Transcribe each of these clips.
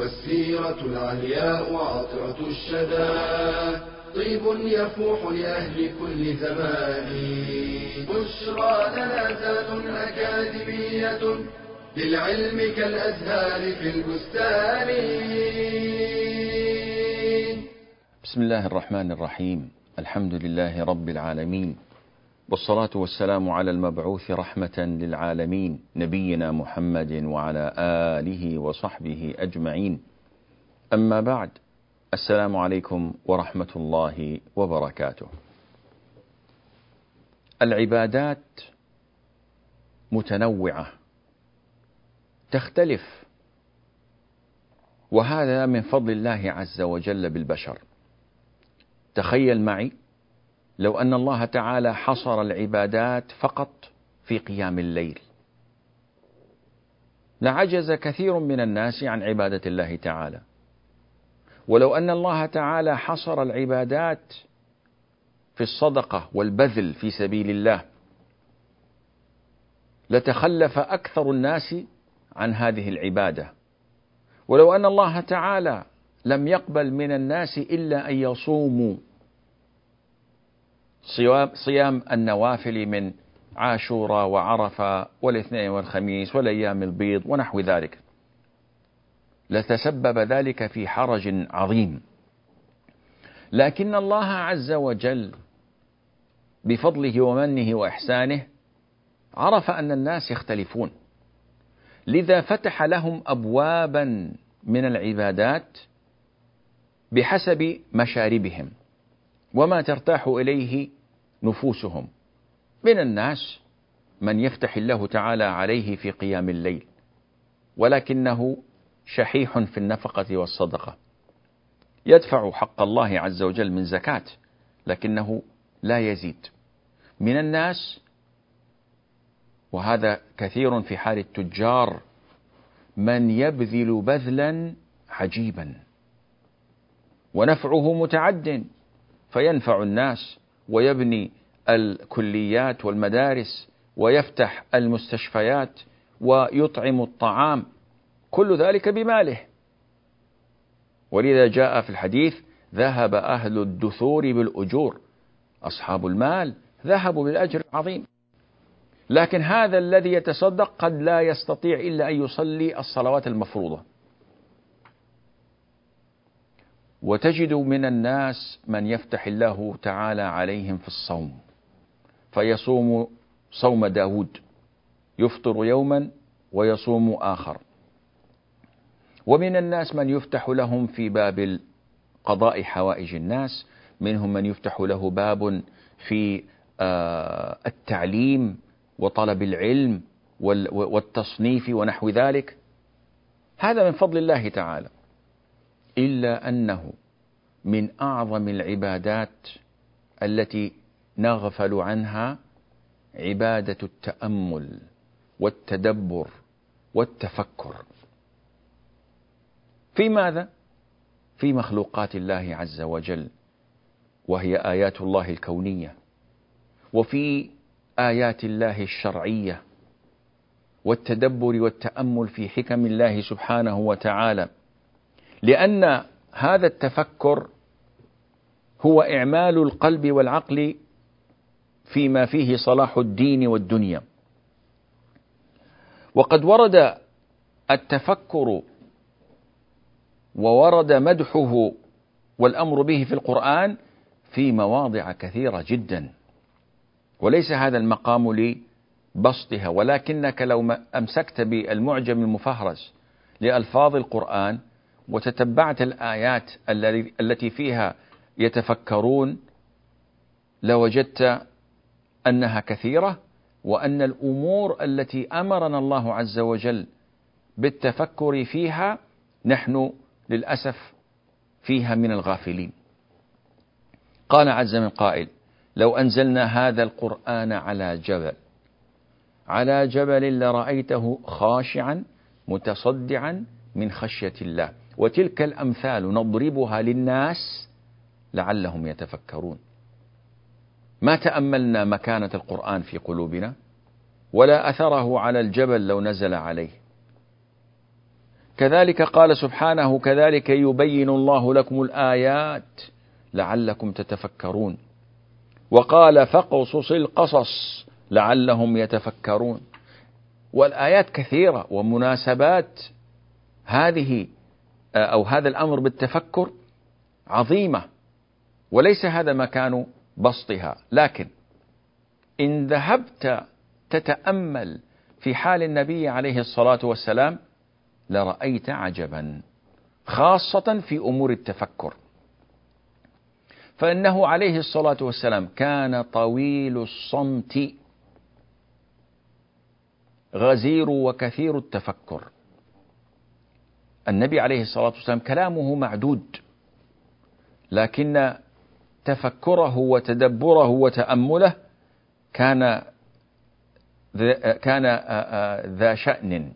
والسيرة العلياء عطرة الشدى. طيب يفوح لأهل كل زمان. بشرى لنا أكاديمية للعلم كالأزهار في البستان. بسم الله الرحمن الرحيم. الحمد لله رب العالمين. والصلاة والسلام على المبعوث رحمة للعالمين نبينا محمد وعلى آله وصحبه أجمعين. أما بعد السلام عليكم ورحمة الله وبركاته. العبادات متنوعة تختلف وهذا من فضل الله عز وجل بالبشر. تخيل معي لو أن الله تعالى حصر العبادات فقط في قيام الليل. لعجز كثير من الناس عن عبادة الله تعالى. ولو أن الله تعالى حصر العبادات في الصدقة والبذل في سبيل الله لتخلف أكثر الناس عن هذه العبادة. ولو أن الله تعالى لم يقبل من الناس إلا أن يصوموا صيام النوافل من عاشوراء وعرفة والاثنين والخميس والأيام البيض ونحو ذلك. لتسبب ذلك في حرج عظيم. لكن الله عز وجل بفضله ومنه وإحسانه عرف أن الناس يختلفون. لذا فتح لهم ابوابا من العبادات بحسب مشاربهم. وما ترتاح إليه نفوسهم. من الناس من يفتح الله تعالى عليه في قيام الليل ولكنه شحيح في النفقة والصدقة. يدفع حق الله عز وجل من زكاة لكنه لا يزيد. من الناس وهذا كثير في حال التجار من يبذل بذلا عجيبا ونفعه متعد. فينفع الناس ويبني الكليات والمدارس ويفتح المستشفيات ويطعم الطعام كل ذلك بماله. ولذا جاء في الحديث ذهب أهل الدثور بالأجور. أصحاب المال ذهبوا بالأجر العظيم. لكن هذا الذي يتصدق قد لا يستطيع إلا أن يصلي الصلوات المفروضة. وتجد من الناس من يفتح الله تعالى عليهم في الصوم فيصوم صوم داود يفطر يوما ويصوم آخر. ومن الناس من يفتح لهم في باب قضاء حوائج الناس منهم من يفتح له باب في آه، التعليم وطلب العلم والتصنيف ونحو ذلك. هذا من فضل الله تعالى. إلا أنه من أعظم العبادات التي نغفل عنها عبادة التأمل والتدبر والتفكر في ماذا؟ في مخلوقات الله عز وجل وهي آيات الله الكونية وفي آيات الله الشرعية والتدبر والتأمل في حكم الله سبحانه وتعالى لأن هذا التفكر هو إعمال القلب والعقل فيما فيه صلاح الدين والدنيا. وقد ورد التفكر وورد مدحه والأمر به في القرآن في مواضع كثيرة جدا. وليس هذا المقام لبسطها ولكنك لو أمسكت بالمعجم المفهرس لألفاظ القرآن وتتبعت الآيات التي فيها يتفكرون لوجدت أنها كثيرة وأن الأمور التي أمرنا الله عز وجل بالتفكر فيها نحن للأسف فيها من الغافلين. قال عز من قائل لو أنزلنا هذا القرآن على جبل على جبل لرأيته خاشعا متصدعا من خشية الله. وتلك الأمثال نضربها للناس لعلهم يتفكرون. ما تأملنا مكانة القرآن في قلوبنا؟ ولا أثره على الجبل لو نزل عليه. كذلك قال سبحانه كذلك يبين الله لكم الآيات لعلكم تتفكرون. وقال فاقصص القصص لعلهم يتفكرون. والآيات كثيرة ومناسبات. هذه أو هذا الأمر بالتفكر عظيمة وليس هذا مكان بسطها. لكن إن ذهبت تتأمل في حال النبي عليه الصلاة والسلام لرأيت عجبا خاصة في أمور التفكر. فإنه عليه الصلاة والسلام كان طويل الصمت غزير وكثير التفكر. النبي عليه الصلاة والسلام كلامه معدود لكن تفكره وتدبره وتأمله كان كان ذا شأن.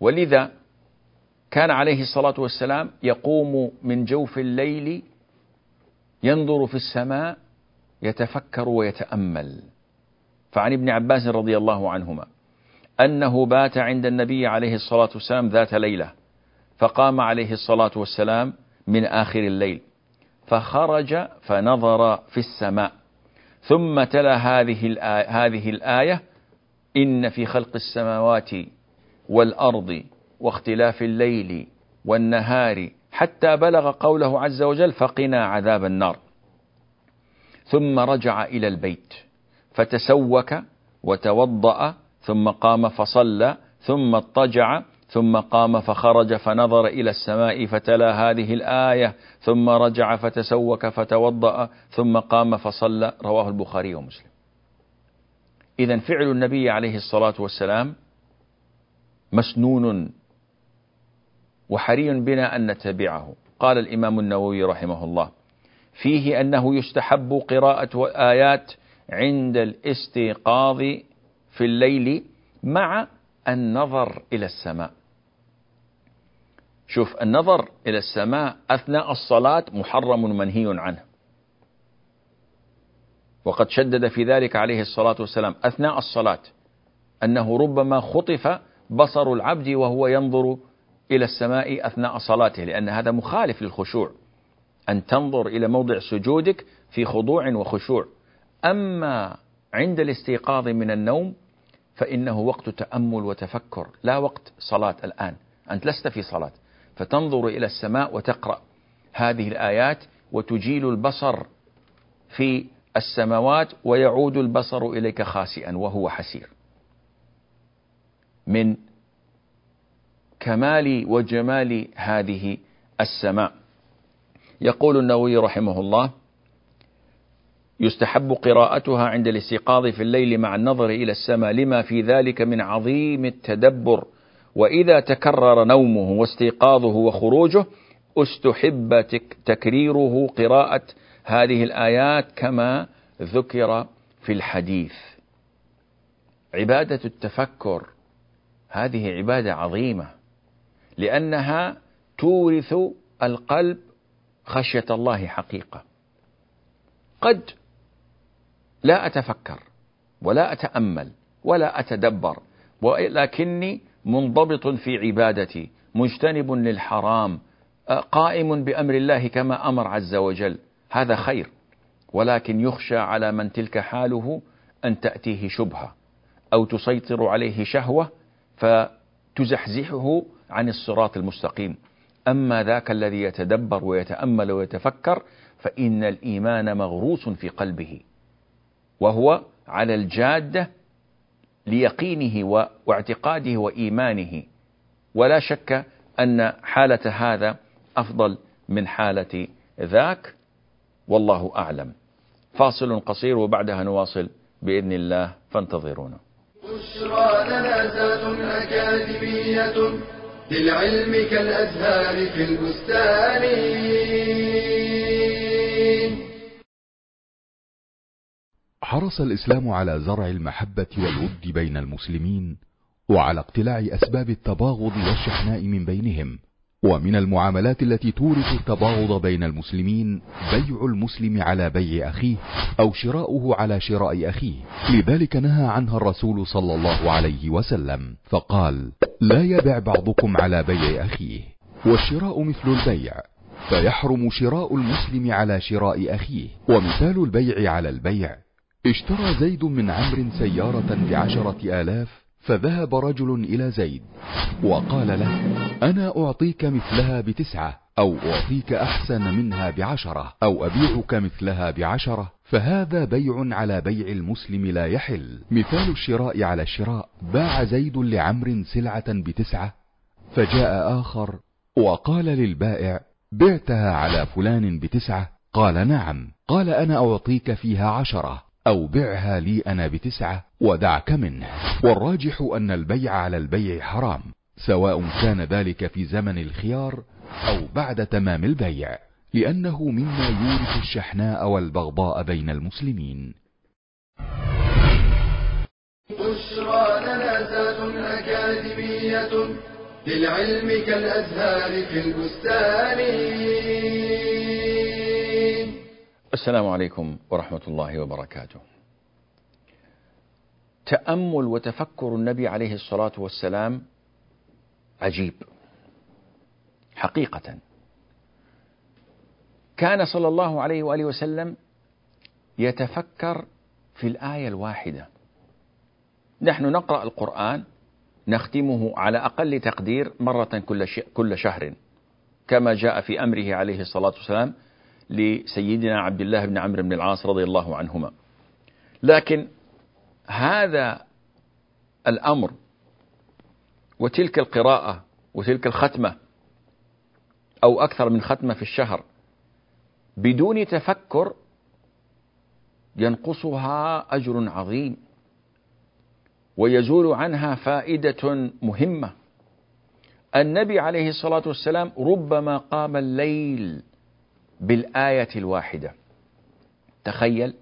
ولذا كان عليه الصلاة والسلام يقوم من جوف الليل ينظر في السماء يتفكر ويتأمل. فعن ابن عباس رضي الله عنهما. أنه بات عند النبي عليه الصلاة والسلام ذات ليلة فقام عليه الصلاة والسلام من آخر الليل فخرج فنظر في السماء ثم تلا هذه الآية, هذه الآية إن في خلق السماوات والأرض واختلاف الليل والنهار حتى بلغ قوله عز وجل فقنا عذاب النار. ثم رجع إلى البيت فتسوك وتوضأ ثم قام فصلى ثم اضطجع ثم قام فخرج فنظر إلى السماء فتلا هذه الآية ثم رجع فتسوك فتوضأ ثم قام فصلى. رواه البخاري ومسلم. إذا فعل النبي عليه الصلاة والسلام مسنون وحري بنا أن نتبعه. قال الإمام النووي رحمه الله فيه أنه يستحب قراءة آيات عند الاستيقاظ في الليل مع النظر إلى السماء. شوف النظر إلى السماء أثناء الصلاة محرم منهي عنه. وقد شدد في ذلك عليه الصلاة والسلام أثناء الصلاة أنه ربما خطف بصر العبد وهو ينظر إلى السماء أثناء صلاته لأن هذا مخالف للخشوع. أن تنظر إلى موضع سجودك في خضوع وخشوع. أما عند الاستيقاظ من النوم فإنه وقت تأمل وتفكر. لا وقت صلاة الآن. أنت لست في صلاة. فتنظر إلى السماء وتقرأ هذه الآيات وتجيل البصر في السماوات ويعود البصر إليك خاسئا وهو حسير. من كمال وجمال هذه السماء. يقول النووي رحمه الله يستحب قراءتها عند الاستيقاظ في الليل مع النظر إلى السماء. لما في ذلك من عظيم التدبر. وإذا تكرر نومه واستيقاظه وخروجه استحب تكريره قراءة هذه الآيات كما ذكر في الحديث. عبادة التفكر هذه عبادة عظيمة لأنها تورث القلب خشية الله حقيقة. قد لا أتفكر ولا أتأمل ولا أتدبر ولكني منضبط في عبادتي مجتنب للحرام قائم بأمر الله كما أمر عز وجل. هذا خير ولكن يخشى على من تلك حاله أن تأتيه شبهة أو تسيطر عليه شهوة فتزحزحه عن الصراط المستقيم. أما ذاك الذي يتدبر ويتأمل ويتفكر فإن الإيمان مغروس في قلبه. وهو على الجادة ليقينه واعتقاده وإيمانه. ولا شك أن حالة هذا أفضل من حالة ذاك. والله أعلم. فاصل قصير وبعدها نواصل بإذن الله. فانتظرونا. بشرى لنا أكاديمية للعلم كالأزهار في البستان. حرص الإسلام على زرع المحبة والود بين المسلمين وعلى اقتلاع أسباب التباغض والشحناء من بينهم ومن المعاملات التي تورث التباغض بين المسلمين بيع المسلم على بيع أخيه أو شراؤه على شراء أخيه. لذلك نهى عنها الرسول صلى الله عليه وسلم فقال لا يبع بعضكم على بيع أخيه والشراء مثل البيع فيحرم شراء المسلم على شراء أخيه ومثال البيع على البيع اشترى زيد من عمرو سيارة بعشرة آلاف فذهب رجل إلى زيد وقال له أنا أعطيك مثلها بتسعة أو أعطيك أحسن منها بعشرة أو أبيعك مثلها بعشرة فهذا بيع على بيع المسلم لا يحل. مثال الشراء على الشراء باع زيد لعمر سلعة بتسعة فجاء آخر وقال للبائع بعتها على فلان بتسعة قال نعم قال أنا أعطيك فيها عشرة. أو بعها لي أنا بتسعة ودعك منه. والراجح أن البيع على البيع حرام سواء كان ذلك في زمن الخيار أو بعد تمام البيع لأنه مما يورث الشحناء والبغضاء بين المسلمين. بشرى لنا أكاديمية للعلم كالأزهار في البستان. السلام عليكم ورحمة الله وبركاته. تأمل وتفكر النبي عليه الصلاة والسلام عجيب حقيقة. كان صلى الله عليه وآله وسلم يتفكر في الآية الواحدة. نحن نقرأ القرآن نختمه على أقل تقدير مرة كل كل شهر كما جاء في أمره عليه الصلاة والسلام لسيدنا عبد الله بن عمرو بن العاص رضي الله عنهما. لكن هذا الأمر وتلك القراءة وتلك الختمة أو أكثر من ختمة في الشهر بدون تفكر ينقصها أجر عظيم ويزول عنها فائدة مهمة. النبي عليه الصلاة والسلام ربما قام الليل بالآية الواحدة. تخيل.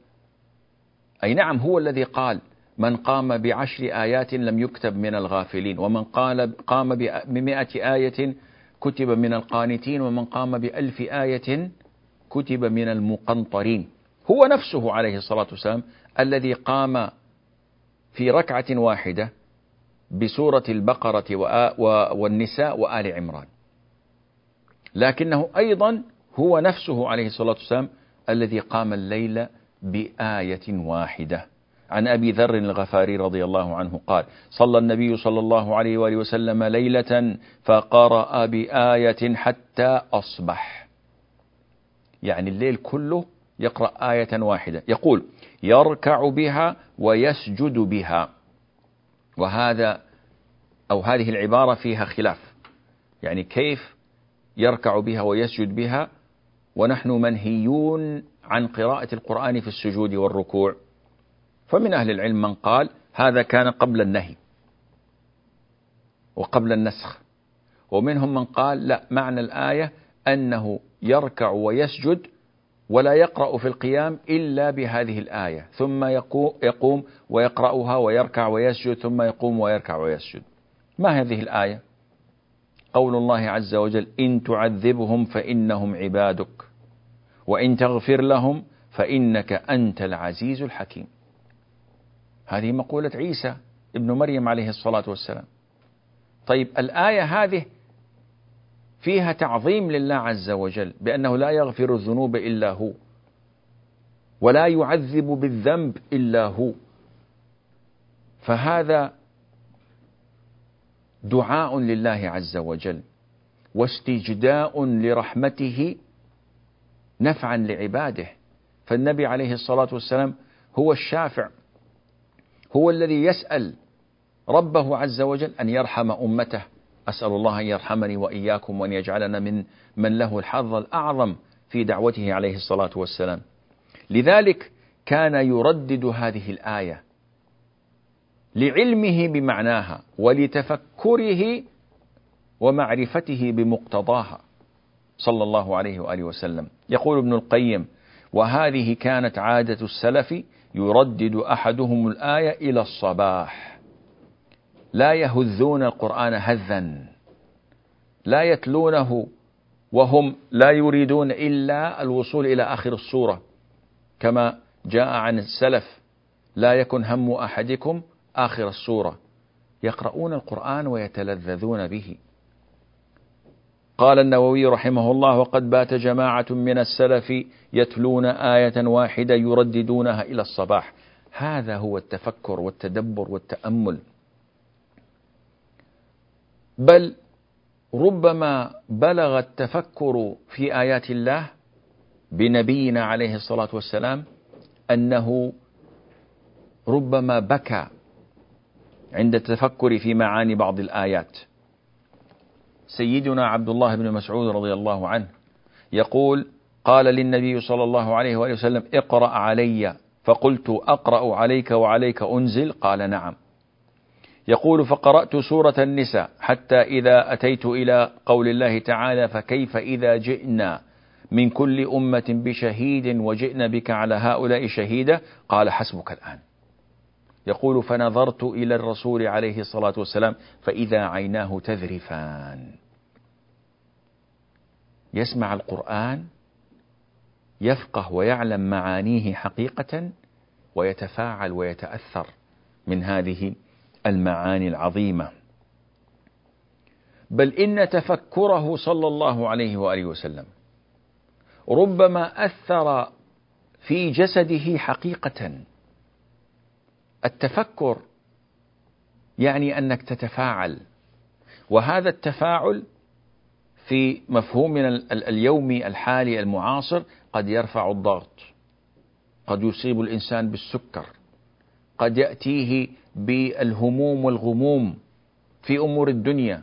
أي نعم هو الذي قال من قام بعشر آيات لم يكتب من الغافلين ومن قال قام بمئة آية كتب من القانتين ومن قام بألف آية كتب من المقنطرين. هو نفسه عليه الصلاة والسلام الذي قام في ركعة واحدة بسورة البقرة والنساء وآل عمران. لكنه أيضا هو نفسه عليه الصلاة والسلام الذي قام الليل بآية واحدة. عن أبي ذر الغفاري رضي الله عنه قال صلى النبي صلى الله عليه وآله وسلم ليلة فقرأ بآية حتى أصبح. يعني الليل كله يقرأ آية واحدة. يقول يركع بها ويسجد بها. وهذا أو هذه العبارة فيها خلاف. يعني كيف يركع بها ويسجد بها ونحن منهيون عن قراءة القرآن في السجود والركوع. فمن أهل العلم من قال هذا كان قبل النهي وقبل النسخ. ومنهم من قال لا معنى الآية أنه يركع ويسجد ولا يقرأ في القيام إلا بهذه الآية. ثم يقوم ويقرأها ويركع ويسجد ثم يقوم ويركع ويسجد. ما هذه الآية؟ قول الله عز وجل إن تعذبهم فإنهم عبادك. وإن تغفر لهم فإنك أنت العزيز الحكيم. هذه مقولة عيسى ابن مريم عليه الصلاة والسلام. طيب الآية هذه فيها تعظيم لله عز وجل بأنه لا يغفر الذنوب إلا هو ولا يعذب بالذنب إلا هو. فهذا دعاء لله عز وجل واستجداء لرحمته نفعا لعباده. فالنبي عليه الصلاة والسلام هو الشافع هو الذي يسأل ربه عز وجل أن يرحم أمته. أسأل الله أن يرحمني وإياكم وأن يجعلنا من من له الحظ الأعظم في دعوته عليه الصلاة والسلام. لذلك كان يردد هذه الآية لعلمه بمعناها ولتفكره ومعرفته بمقتضاها. صلى الله عليه وآله وسلم. يقول ابن القيم وهذه كانت عادة السلف يردد أحدهم الآية إلى الصباح. لا يهذون القرآن هذا لا يتلونه وهم لا يريدون إلا الوصول إلى آخر السورة. كما جاء عن السلف لا يكن هم أحدكم آخر السورة. يقرؤون القرآن ويتلذذون به. قال النووي رحمه الله وقد بات جماعة من السلف يتلون آية واحدة يرددونها إلى الصباح. هذا هو التفكر والتدبر والتأمل. بل ربما بلغ التفكر في آيات الله بنبينا عليه الصلاة والسلام أنه ربما بكى عند التفكر في معاني بعض الآيات. سيدنا عبد الله بن مسعود رضي الله عنه يقول قال للنبي صلى الله عليه وآله وسلم اقرأ علي. فقلت أقرأ عليك وعليك أنزل؟ قال نعم. يقول فقرأت سورة النساء حتى إذا أتيت إلى قول الله تعالى فكيف إذا جئنا من كل أمة بشهيد وجئنا بك على هؤلاء شهيدا قال حسبك الآن. يقول فنظرت إلى الرسول عليه الصلاة والسلام فإذا عيناه تذرفان. يسمع القرآن يفقه ويعلم معانيه حقيقة ويتفاعل ويتأثر من هذه المعاني العظيمة. بل إن تفكره صلى الله عليه وآله وسلم ربما أثر في جسده حقيقة. التفكر يعني أنك تتفاعل وهذا التفاعل في مفهومنا اليومي الحالي المعاصر قد يرفع الضغط قد يصيب الإنسان بالسكر قد يأتيه بالهموم والغموم في أمور الدنيا.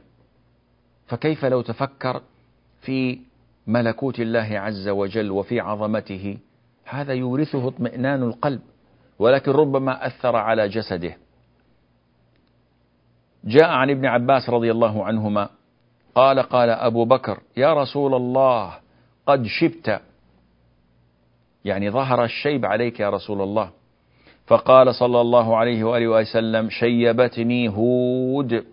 فكيف لو تفكر في ملكوت الله عز وجل وفي عظمته؟ هذا يورثه اطمئنان القلب ولكن ربما أثر على جسده. جاء عن ابن عباس رضي الله عنهما قال قال أبو بكر يا رسول الله قد شبت. يعني ظهر الشيب عليك يا رسول الله. فقال صلى الله عليه وآله وسلم شيبتني هود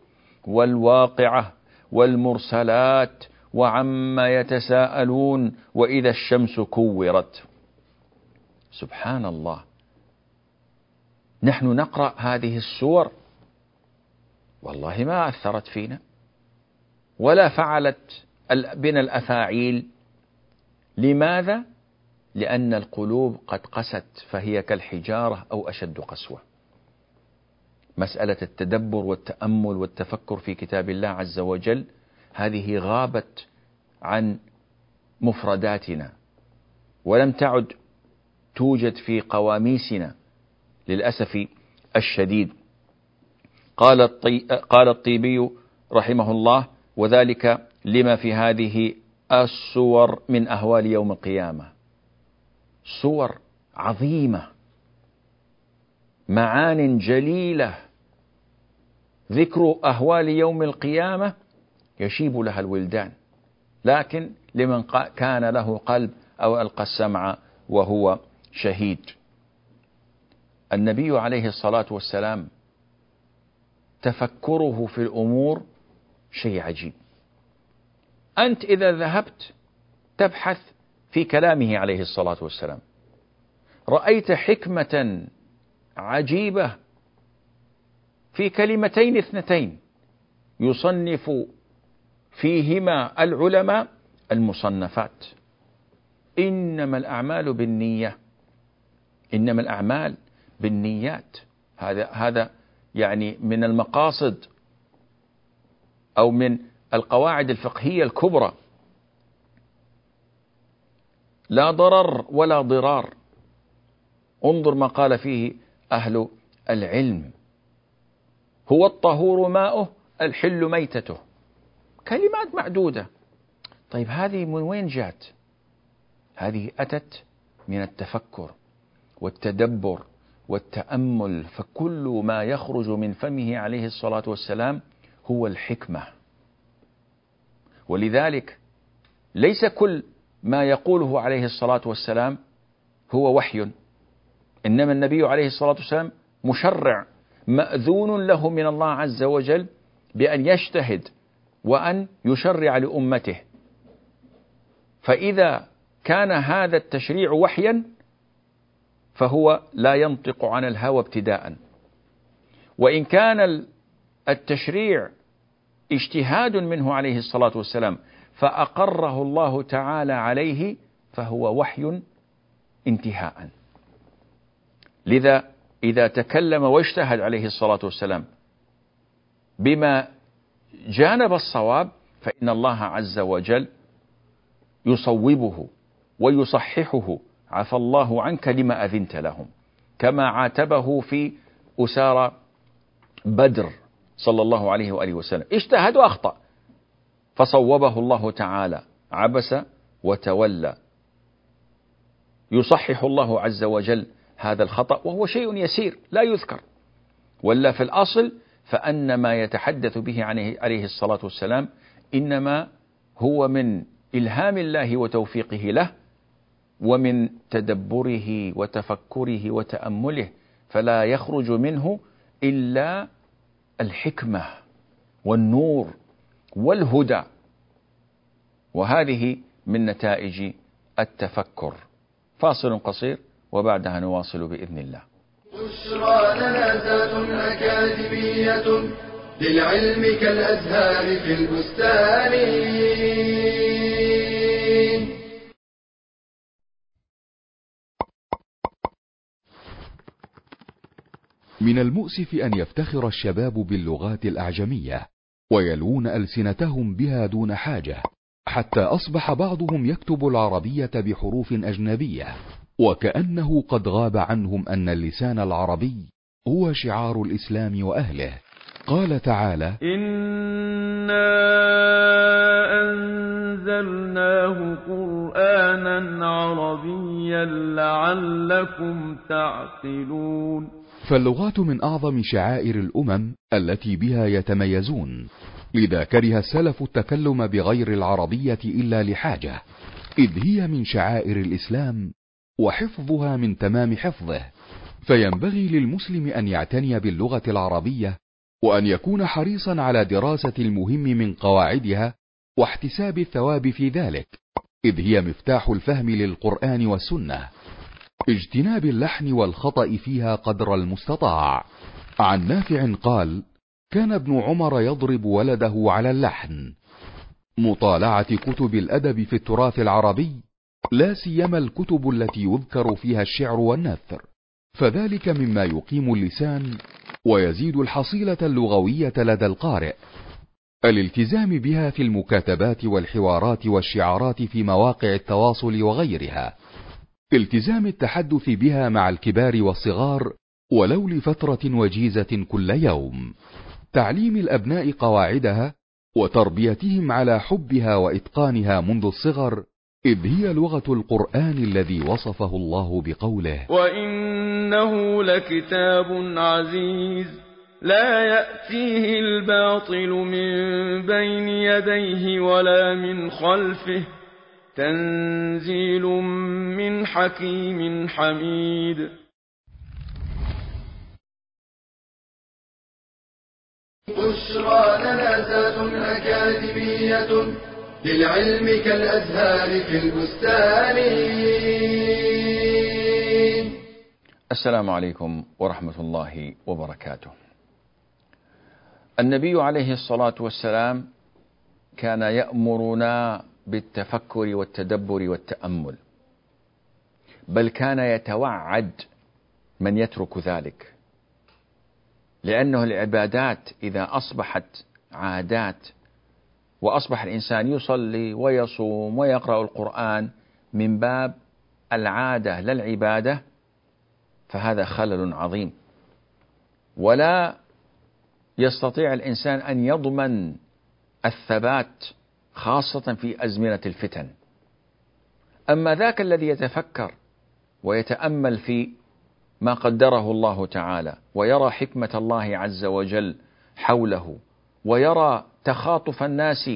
والواقعة والمرسلات وعما يتساءلون وإذا الشمس كورت. سبحان الله. نحن نقرأ هذه السور؟ والله ما أثرت فينا. ولا فعلت بنا الأفاعيل لماذا؟ لأن القلوب قد قست فهي كالحجارة أو أشد قسوة مسألة التدبر والتأمل والتفكر في كتاب الله عز وجل هذه غابت عن مفرداتنا ولم تعد توجد في قواميسنا للأسف الشديد قال. قال الطيبي رحمه الله وذلك لما في هذه الصور من أهوال يوم القيامة. صور عظيمة معان جليلة. ذكر أهوال يوم القيامة يشيب لها الولدان لكن لمن كان له قلب أو ألقى السمع وهو شهيد. النبي عليه الصلاة والسلام تفكره في الأمور شيء عجيب. أنت إذا ذهبت تبحث في كلامه عليه الصلاة والسلام. رأيت حكمة عجيبة في كلمتين اثنتين يصنف فيهما العلماء المصنفات. إنما الأعمال بالنية. إنما الأعمال بالنيات. هذا هذا يعني من المقاصد أو من القواعد الفقهية الكبرى. لا ضرر ولا ضرار. انظر ما قال فيه أهل العلم. هو الطهور ماؤه الحل ميتته. كلمات معدودة. طيب هذه من وين جات؟ هذه أتت من التفكر والتدبر والتأمل فكل ما يخرج من فمه عليه الصلاة والسلام هو الحكمة. ولذلك ليس كل ما يقوله عليه الصلاة والسلام هو وحي. إنما النبي عليه الصلاة والسلام مشرع مأذون له من الله عز وجل بأن يجتهد وأن يشرع لأمته. فإذا كان هذا التشريع وحيا فهو لا ينطق عن الهوى ابتداء. وإن كان التشريع اجتهاد منه عليه الصلاة والسلام فأقره الله تعالى عليه فهو وحي انتهاء. لذا إذا تكلم واجتهد عليه الصلاة والسلام بما جانب الصواب فإن الله عز وجل يصوبه ويصححه عفى الله عنك لما أذنت لهم كما عاتبه في أسارى بدر. صلى الله عليه وآله وسلم. اجتهد وأخطأ. فصوبه الله تعالى عبس وتولى. يصحح الله عز وجل هذا الخطأ وهو شيء يسير لا يذكر. ولا في الأصل فأن ما يتحدث به عليه الصلاة والسلام إنما هو من إلهام الله وتوفيقه له ومن تدبره وتفكره وتأمله فلا يخرج منه إلا الحكمة والنور والهدى. وهذه من نتائج التفكر. فاصل قصير وبعدها نواصل بإذن الله. بشرى لنا أكاديمية للعلم كالأزهار في البستان. من المؤسف أن يفتخر الشباب باللغات الأعجمية ويلوون ألسنتهم بها دون حاجة حتى أصبح بعضهم يكتب العربية بحروف أجنبية وكأنه قد غاب عنهم أن اللسان العربي هو شعار الإسلام وأهله. قال تعالى إنا أنزلناه قرآنا عربيا لعلكم تعقلون فاللغات من أعظم شعائر الأمم التي بها يتميزون لذا كره السلف التكلم بغير العربية إلا لحاجة إذ هي من شعائر الإسلام وحفظها من تمام حفظه. فينبغي للمسلم أن يعتني باللغة العربية وأن يكون حريصا على دراسة المهم من قواعدها واحتساب الثواب في ذلك إذ هي مفتاح الفهم للقرآن والسنة. اجتناب اللحن والخطأ فيها قدر المستطاع. عن نافع قال كان ابن عمر يضرب ولده على اللحن. مطالعة كتب الأدب في التراث العربي لا سيما الكتب التي يذكر فيها الشعر والنثر. فذلك مما يقيم اللسان ويزيد الحصيلة اللغوية لدى القارئ. الالتزام بها في المكاتبات والحوارات والشعارات في مواقع التواصل وغيرها. التزام التحدث بها مع الكبار والصغار ولو لفترة وجيزة كل يوم. تعليم الأبناء قواعدها وتربيتهم على حبها وإتقانها منذ الصغر إذ هي لغة القرآن الذي وصفه الله بقوله وإنه لكتاب عزيز لا يأتيه الباطل من بين يديه ولا من خلفه تنزيل من حكيم حميد. بشرى لنا أكاديمية للعلم كالأزهار في البستان. السلام عليكم ورحمة الله وبركاته. النبي عليه الصلاة والسلام كان يأمرنا بالتفكر والتدبر والتأمل. بل كان يتوعد من يترك ذلك. لأنه العبادات إذا أصبحت عادات وأصبح الإنسان يصلي ويصوم ويقرأ القرآن من باب العادة لا العبادة فهذا خلل عظيم. ولا يستطيع الإنسان أن يضمن الثبات خاصة في أزمنة الفتن. أما ذاك الذي يتفكر ويتأمل في ما قدره الله تعالى ويرى حكمة الله عز وجل حوله ويرى تخاطف الناس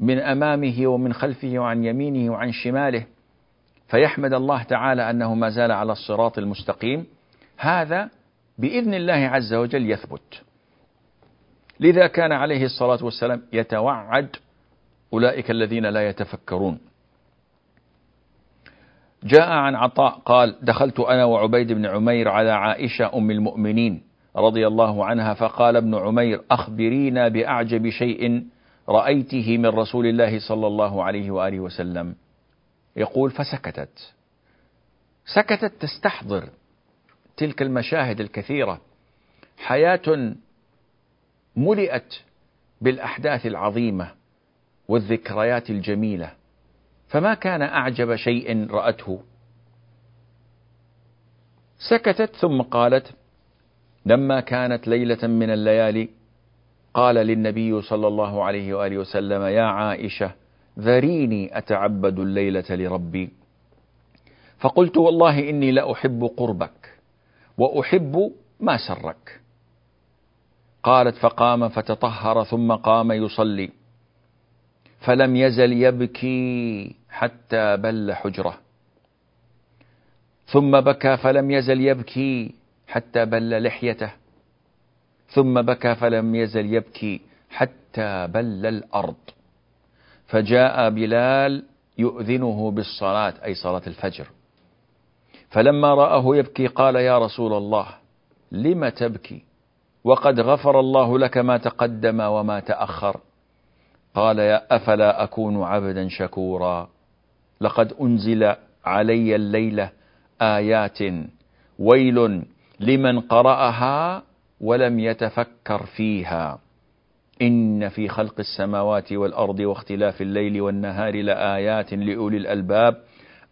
من أمامه ومن خلفه وعن يمينه وعن شماله فيحمد الله تعالى أنه ما زال على الصراط المستقيم هذا بإذن الله عز وجل يثبت. لذا كان عليه الصلاة والسلام يتوعد أولئك الذين لا يتفكرون. جاء عن عطاء قال دخلت أنا وعبيد بن عمير على عائشة أم المؤمنين رضي الله عنها فقال ابن عمير أخبرينا بأعجب شيء رأيته من رسول الله صلى الله عليه وآله وسلم. يقول فسكتت. سكتت تستحضر تلك المشاهد الكثيرة. حياة ملئت بالأحداث العظيمة والذكريات الجميلة فما كان أعجب شيء رأته. سكتت ثم قالت لما كانت ليلة من الليالي قال للنبي صلى الله عليه وآله وسلم يا عائشة ذريني أتعبد الليلة لربي. فقلت والله إني لأحب قربك وأحب ما سرك. قالت فقام فتطهر ثم قام يصلي فلم يزل يبكي حتى بل حجرة. ثم بكى فلم يزل يبكي حتى بل لحيته. ثم بكى فلم يزل يبكي حتى بل الأرض. فجاء بلال يؤذنه بالصلاة أي صلاة الفجر. فلما رآه يبكي قال يا رسول الله لم تبكي؟ وقد غفر الله لك ما تقدم وما تأخر. قال يا أفلا أكون عبدا شكورا؟ لقد أنزل علي الليلة آيات. ويل لمن قرأها ولم يتفكر فيها. إن في خلق السماوات والأرض واختلاف الليل والنهار لآيات لأولي الألباب.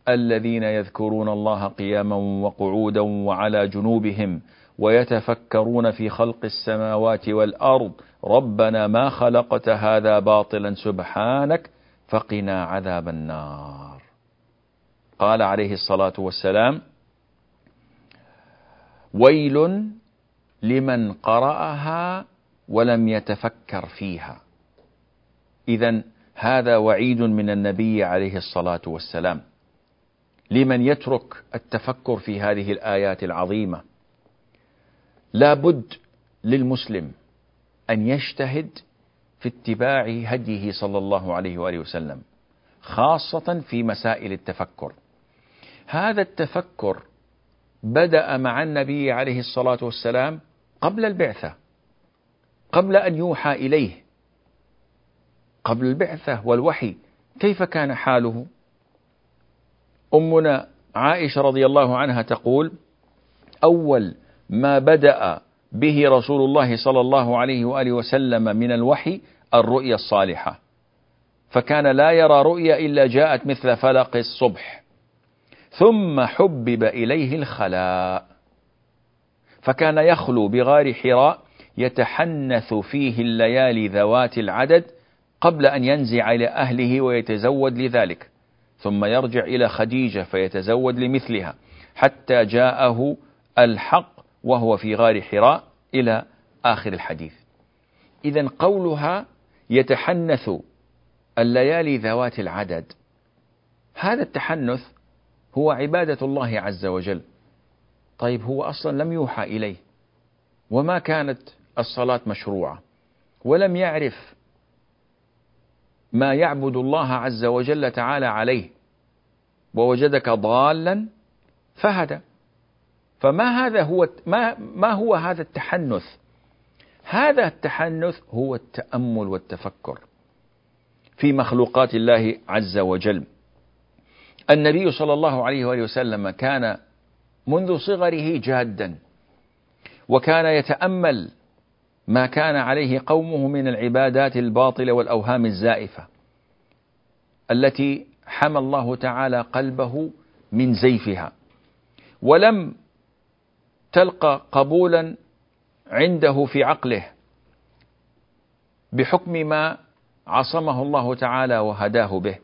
الذين يذكرون الله قياما وقعودا وعلى جنوبهم. ويتفكرون في خلق السماوات والأرض. ربنا ما خلقت هذا باطلا سبحانك فقنا عذاب النار. قال عليه الصلاة والسلام ويل لمن قرأها ولم يتفكر فيها. اذا هذا وعيد من النبي عليه الصلاة والسلام. لمن يترك التفكر في هذه الآيات العظيمة؟ لا بد للمسلم أن يجتهد في اتباع هديه صلى الله عليه وآله وسلم خاصة في مسائل التفكر. هذا التفكر بدأ مع النبي عليه الصلاة والسلام قبل البعثة قبل أن يوحى إليه. قبل البعثة والوحي كيف كان حاله؟ أمنا عائشة رضي الله عنها تقول أول ما بدأ به رسول الله صلى الله عليه وآله وسلم من الوحي الرؤيا الصالحة. فكان لا يرى رؤيا إلا جاءت مثل فلق الصبح. ثم حبب إليه الخلاء. فكان يخلو بغار حراء يتحنث فيه الليالي ذوات العدد قبل أن ينزع إلى أهله ويتزود لذلك. ثم يرجع إلى خديجة فيتزود لمثلها حتى جاءه الحق وهو في غار حراء إلى آخر الحديث. إذا قولها يتحنث الليالي ذوات العدد. هذا التحنث هو عبادة الله عز وجل. طيب هو أصلا لم يوحى إليه. وما كانت الصلاة مشروعة. ولم يعرف ما يعبد الله عز وجل تعالى عليه. ووجدك ضالا فهدى. فما هذا هو ما ما هو هذا التحنث؟ هذا التحنث هو التأمل والتفكر في مخلوقات الله عز وجل. النبي صلى الله عليه وآله وسلم كان منذ صغره جادا وكان يتأمل ما كان عليه قومه من العبادات الباطلة والأوهام الزائفة التي حمى الله تعالى قلبه من زيفها ولم تلقى قبولا عنده في عقله بحكم ما عصمه الله تعالى وهداه به.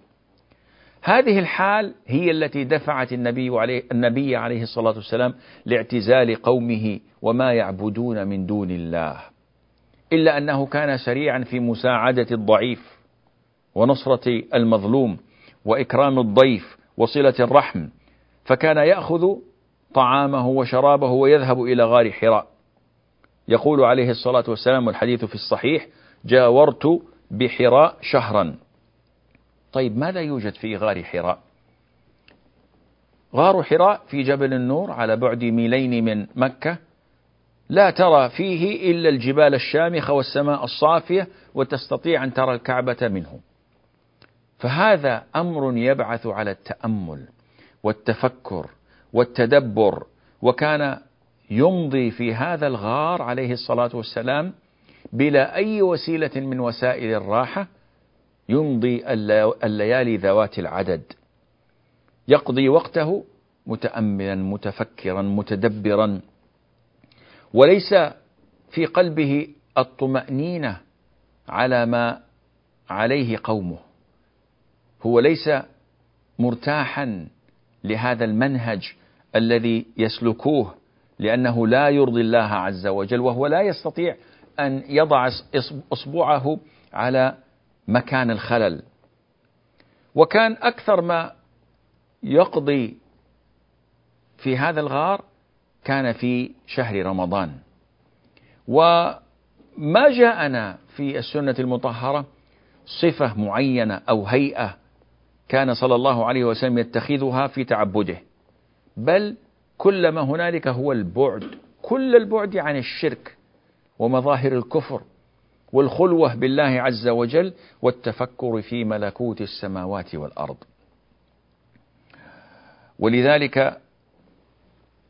هذه الحال هي التي دفعت النبي عليه النبي عليه الصلاة والسلام لاعتزال قومه وما يعبدون من دون الله إلا أنه كان سريعا في مساعدة الضعيف ونصرة المظلوم وإكرام الضيف وصلة الرحم فكان يأخذ طعامه وشرابه ويذهب إلى غار حراء. يقول عليه الصلاة والسلام والحديث في الصحيح جاورت بحراء شهرا. طيب ماذا يوجد في غار حراء؟ غار حراء في جبل النور على بعد ميلين من مكة. لا ترى فيه إلا الجبال الشامخة والسماء الصافية وتستطيع أن ترى الكعبة منه. فهذا أمر يبعث على التأمل والتفكر والتدبر وكان يمضي في هذا الغار عليه الصلاة والسلام بلا أي وسيلة من وسائل الراحة يمضي الليالي ذوات العدد. يقضي وقته متأملا متفكرا متدبرا. وليس في قلبه الطمأنينة على ما عليه قومه. هو ليس مرتاحا لهذا المنهج الذي يسلكوه لأنه لا يرضي الله عز وجل وهو لا يستطيع أن يضع إصبعه على مكان الخلل. وكان أكثر ما يقضي في هذا الغار كان في شهر رمضان. وما جاءنا في السنة المطهرة صفة معينة أو هيئة كان صلى الله عليه وسلم يتخذها في تعبده. بل كل ما هنالك هو البعد كل البعد عن الشرك ومظاهر الكفر والخلوة بالله عز وجل والتفكر في ملكوت السماوات والأرض. ولذلك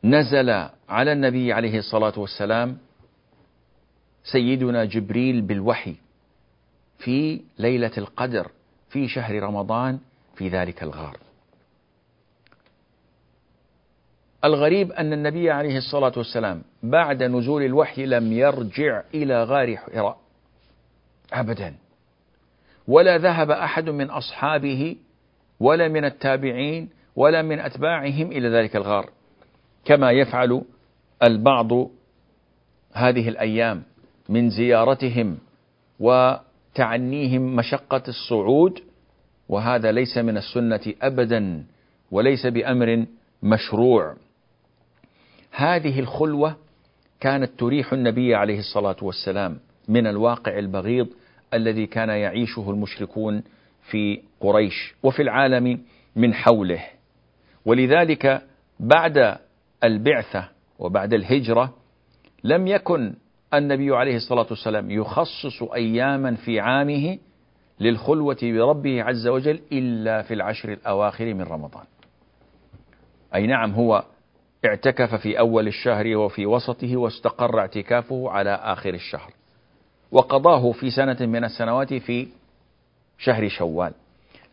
نزل على النبي عليه الصلاة والسلام سيدنا جبريل بالوحي في ليلة القدر في شهر رمضان في ذلك الغار. الغريب أن النبي عليه الصلاة والسلام بعد نزول الوحي لم يرجع إلى غار حراء. أبدا. ولا ذهب أحد من أصحابه ولا من التابعين ولا من أتباعهم إلى ذلك الغار. كما يفعل البعض هذه الأيام من زيارتهم وتعنيهم مشقة الصعود وهذا ليس من السنة أبدا وليس بأمر مشروع. هذه الخلوة كانت تريح النبي عليه الصلاة والسلام من الواقع البغيض الذي كان يعيشه المشركون في قريش وفي العالم من حوله. ولذلك بعد البعثة وبعد الهجرة لم يكن النبي عليه الصلاة والسلام يخصص أياما في عامه للخلوة بربه عز وجل إلا في العشر الأواخر من رمضان. أي نعم هو اعتكف في أول الشهر وفي وسطه واستقر اعتكافه على آخر الشهر. وقضاه في سنة من السنوات في شهر شوال.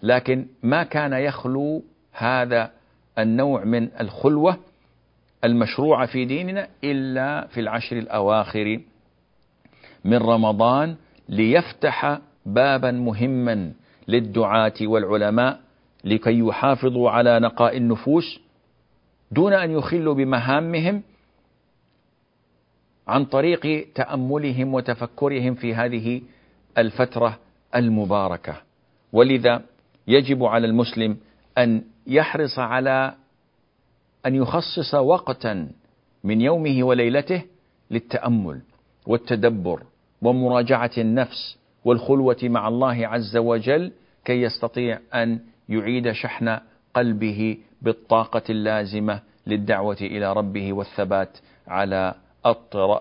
لكن ما كان يخلو هذا النوع من الخلوة المشروعة في ديننا إلا في العشر الأواخر من رمضان ليفتح بابا مهما للدعاة والعلماء لكي يحافظوا على نقاء النفوس دون أن يخلوا بمهامهم عن طريق تأملهم وتفكرهم في هذه الفترة المباركة. ولذا يجب على المسلم أن يحرص على أن يخصص وقتا من يومه وليلته للتأمل والتدبر ومراجعة النفس والخلوة مع الله عز وجل كي يستطيع أن يعيد شحن قلبه بالطاقة اللازمة للدعوة إلى ربه والثبات على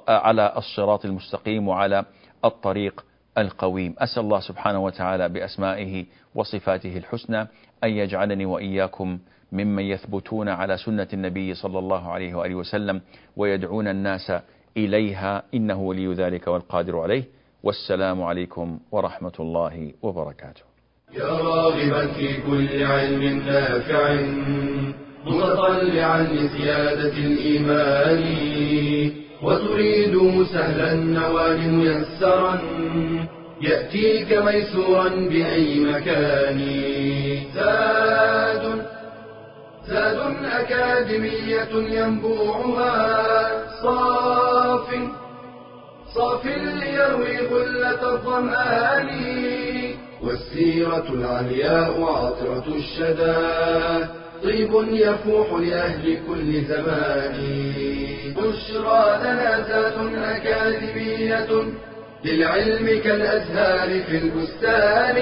على الصراط المستقيم وعلى الطريق القويم. أسأل الله سبحانه وتعالى بأسمائه وصفاته الحسنى أن يجعلني وإياكم ممن يثبتون على سنة النبي صلى الله عليه وآله وسلم ويدعون الناس إليها إنه ولي ذلك والقادر عليه. والسلام عليكم ورحمة الله وبركاته. يا راغبا في كل علم نافع متطلعا لزيادة الإيمان وتريد سهلا النوال ميسرا يأتيك ميسورا بأي مكان. زاد زاد أكاديمية ينبوعها صاف صاف ليروي غلة الظمآن والسيرة العلياء عطرة الشدى. طيب يفوح لأهل كل زمان. بشرى لنا ذات أكاديمية للعلم كالأزهار في البستان.